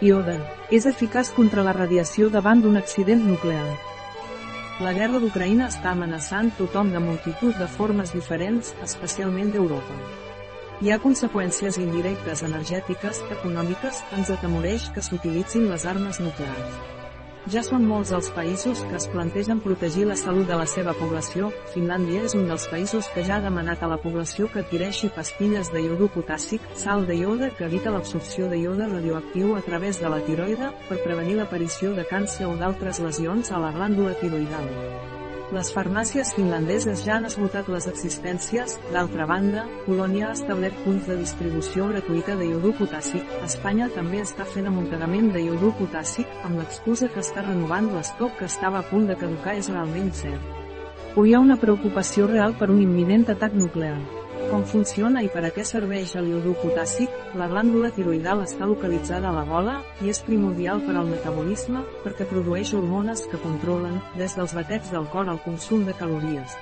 Iode. És eficaç contra la radiació davant d'un accident nuclear. La guerra d'Ucraïna està amenaçant tothom de multitud de formes diferents, especialment d'Europa. Hi ha conseqüències indirectes energètiques, econòmiques, ens atemoreix que s'utilitzin les armes nuclears. Ja són molts els països que es plantegen protegir la salut de la seva població, Finlàndia és un dels països que ja ha demanat a la població que adquireixi pastilles de iodo potàssic, sal de iode que evita l'absorció de iode radioactiu a través de la tiroide, per prevenir l'aparició de càncer o d'altres lesions a la glàndula tiroidal. Les farmàcies finlandeses ja han esgotat les existències, d'altra banda, Polònia ha establert punts de distribució gratuïta de iodur potàssic. Espanya també està fent amuntegament de iodur potàssic, amb l'excusa que està renovant l'estoc que estava a punt de caducar és realment cert. Hi ha una preocupació real per un imminent atac nuclear. Com funciona i per a què serveix el iodur potàssic? La glàndula tiroidal està localitzada a la gola, i és primordial per al metabolisme, perquè produeix hormones que controlen, des dels batets del cor al consum de calories.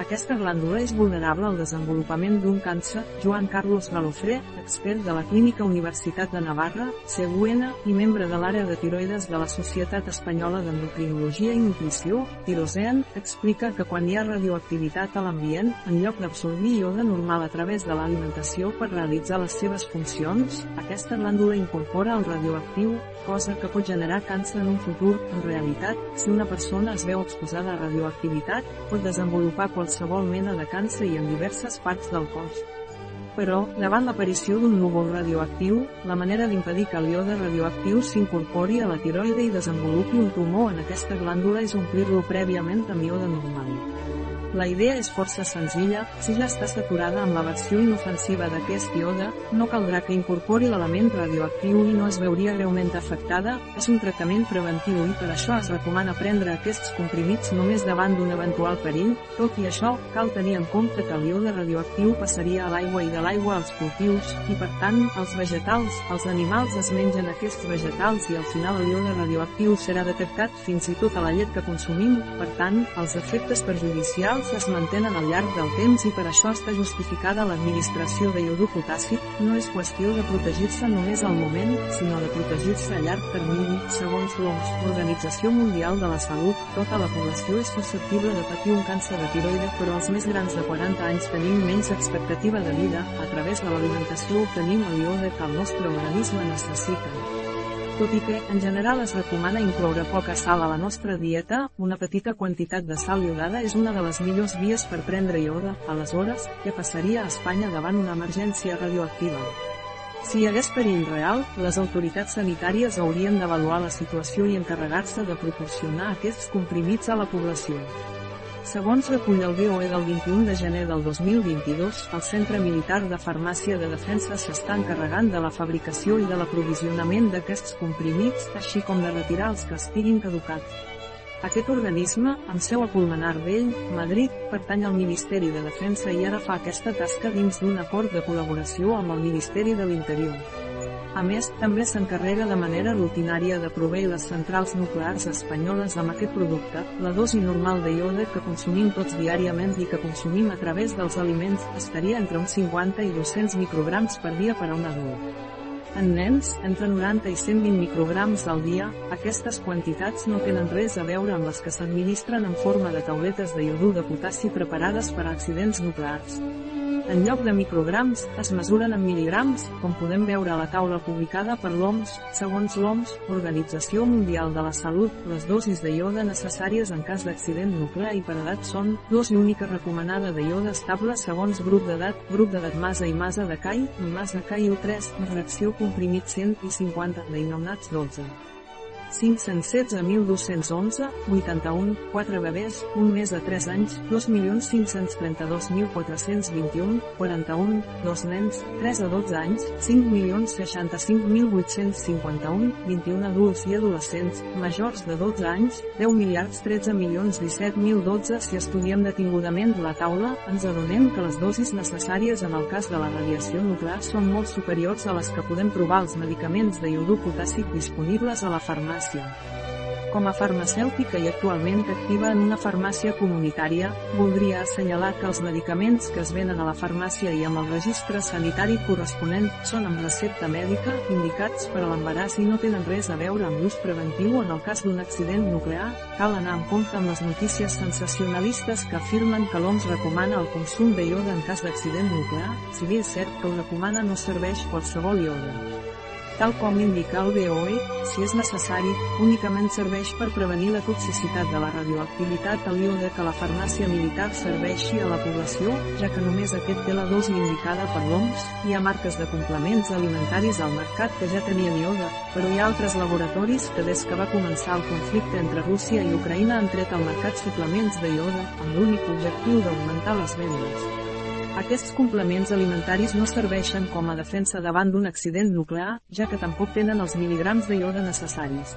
Aquesta glàndula és vulnerable al desenvolupament d'un càncer. Joan Carlos Galofré, expert de la Clínica Universitat de Navarra, CUN, i membre de l'àrea de tiroides de la Societat Espanyola d'Endocrinologia i Nutrició, Tirosean, explica que quan hi ha radioactivitat a l'ambient, en lloc d'absorbir iode normal a través de l'alimentació per realitzar les seves funcions, aquesta glàndula incorpora el radioactiu, cosa que pot generar càncer en un futur. En realitat, si una persona es veu exposada a radioactivitat, pot desenvolupar qualsevol mena de càncer i en diverses parts del cos. Però, davant l'aparició d'un núvol radioactiu, la manera d'impedir que l'iode radioactiu s'incorpori a la tiroide i desenvolupi un tumor en aquesta glàndula és omplir-lo prèviament amb iode normal. La idea és força senzilla, si ja està saturada amb la versió inofensiva d'aquest iode, no caldrà que incorpori l'element radioactiu i no es veuria greument afectada, és un tractament preventiu i per això es recomana prendre aquests comprimits només davant d'un eventual perill, tot i això, cal tenir en compte que l'iode radioactiu passaria a l'aigua i de l'aigua als cultius, i per tant, als vegetals, els animals es mengen aquests vegetals i al final l'iode radioactiu serà detectat fins i tot a la llet que consumim, per tant, els efectes perjudicials minerals es mantenen al llarg del temps i per això està justificada l'administració de iodur potàssic, no és qüestió de protegir-se només al moment, sinó de protegir-se a llarg termini, segons l'OMS, Organització Mundial de la Salut, tota la població és susceptible de patir un càncer de tiroide però els més grans de 40 anys tenim menys expectativa de vida, a través de l'alimentació obtenim el iode que el nostre organisme necessita. Tot i que, en general es recomana incloure poca sal a la nostra dieta, una petita quantitat de sal iodada és una de les millors vies per prendre iode, aleshores, què passaria a Espanya davant una emergència radioactiva? Si hi hagués perill real, les autoritats sanitàries haurien d'avaluar la situació i encarregar-se de proporcionar aquests comprimits a la població. Segons recull el BOE del 21 de gener del 2022, el Centre Militar de Farmàcia de Defensa s'està encarregant de la fabricació i de l'aprovisionament d'aquests comprimits, així com de retirar els que estiguin caducats. Aquest organisme, amb seu a Pulmonar Vell, Madrid, pertany al Ministeri de Defensa i ara fa aquesta tasca dins d'un acord de col·laboració amb el Ministeri de l'Interior. A més, també s'encarrega de manera rutinària de proveir les centrals nuclears espanyoles amb aquest producte, la dosi normal de iode que consumim tots diàriament i que consumim a través dels aliments estaria entre uns 50 i 200 micrograms per dia per a un adult. En nens, entre 90 i 120 micrograms al dia, aquestes quantitats no tenen res a veure amb les que s'administren en forma de tauletes de iodur de potassi preparades per a accidents nuclears. En lloc de micrograms, es mesuren en mil·ligrams, com podem veure a la taula publicada per l'OMS. Segons l'OMS, Organització Mundial de la Salut, les dosis de iode necessàries en cas d'accident nuclear i per edat són dos i única recomanada de iode estable segons grup d'edat, grup d'edat masa i masa de CAI, masa CAI 3, reacció comprimit 150, d'inominats 12. 516.211, 81, 4 bebès, un mes de 3 anys, 2.532.421, 41, dos nens, 3 a 12 anys, 5.065.851, 21 adults i adolescents, majors de 12 anys, 10 miliards 13 milions 17.012 si estudiem detingudament la taula, ens adonem que les dosis necessàries en el cas de la radiació nuclear són molt superiors a les que podem trobar als medicaments de iodur potàssic disponibles a la farmàcia farmàcia. Com a farmacèutica i actualment activa en una farmàcia comunitària, voldria assenyalar que els medicaments que es venen a la farmàcia i amb el registre sanitari corresponent són amb recepta mèdica, indicats per a l'embaràs i no tenen res a veure amb l'ús preventiu en el cas d'un accident nuclear. Cal anar en compte amb les notícies sensacionalistes que afirmen que l'OMS recomana el consum de ioda en cas d'accident nuclear, si bé és cert que ho recomana no serveix qualsevol ioda. Tal com indica el BOE, si és necessari, únicament serveix per prevenir la toxicitat de la radioactivitat a l'iode que la farmàcia militar serveixi a la població, ja que només aquest té la dosi indicada per l'OMS, hi ha marques de complements alimentaris al mercat que ja tenien iode, però hi ha altres laboratoris que des que va començar el conflicte entre Rússia i Ucraïna han tret al mercat suplements de iode, amb l'únic objectiu d'augmentar les vendes. Aquests complements alimentaris no serveixen com a defensa davant d'un accident nuclear, ja que tampoc tenen els mil·ligrams de ioda necessaris.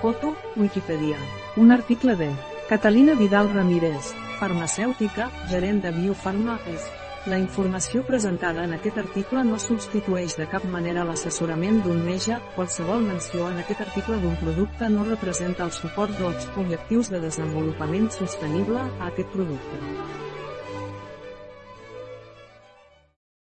Foto, Wikipedia. Un article de Catalina Vidal Ramírez, farmacèutica, gerent de Biofarma és. La informació presentada en aquest article no substitueix de cap manera l'assessorament d'un metge, qualsevol menció en aquest article d'un producte no representa el suport dels objectius de desenvolupament sostenible a aquest producte.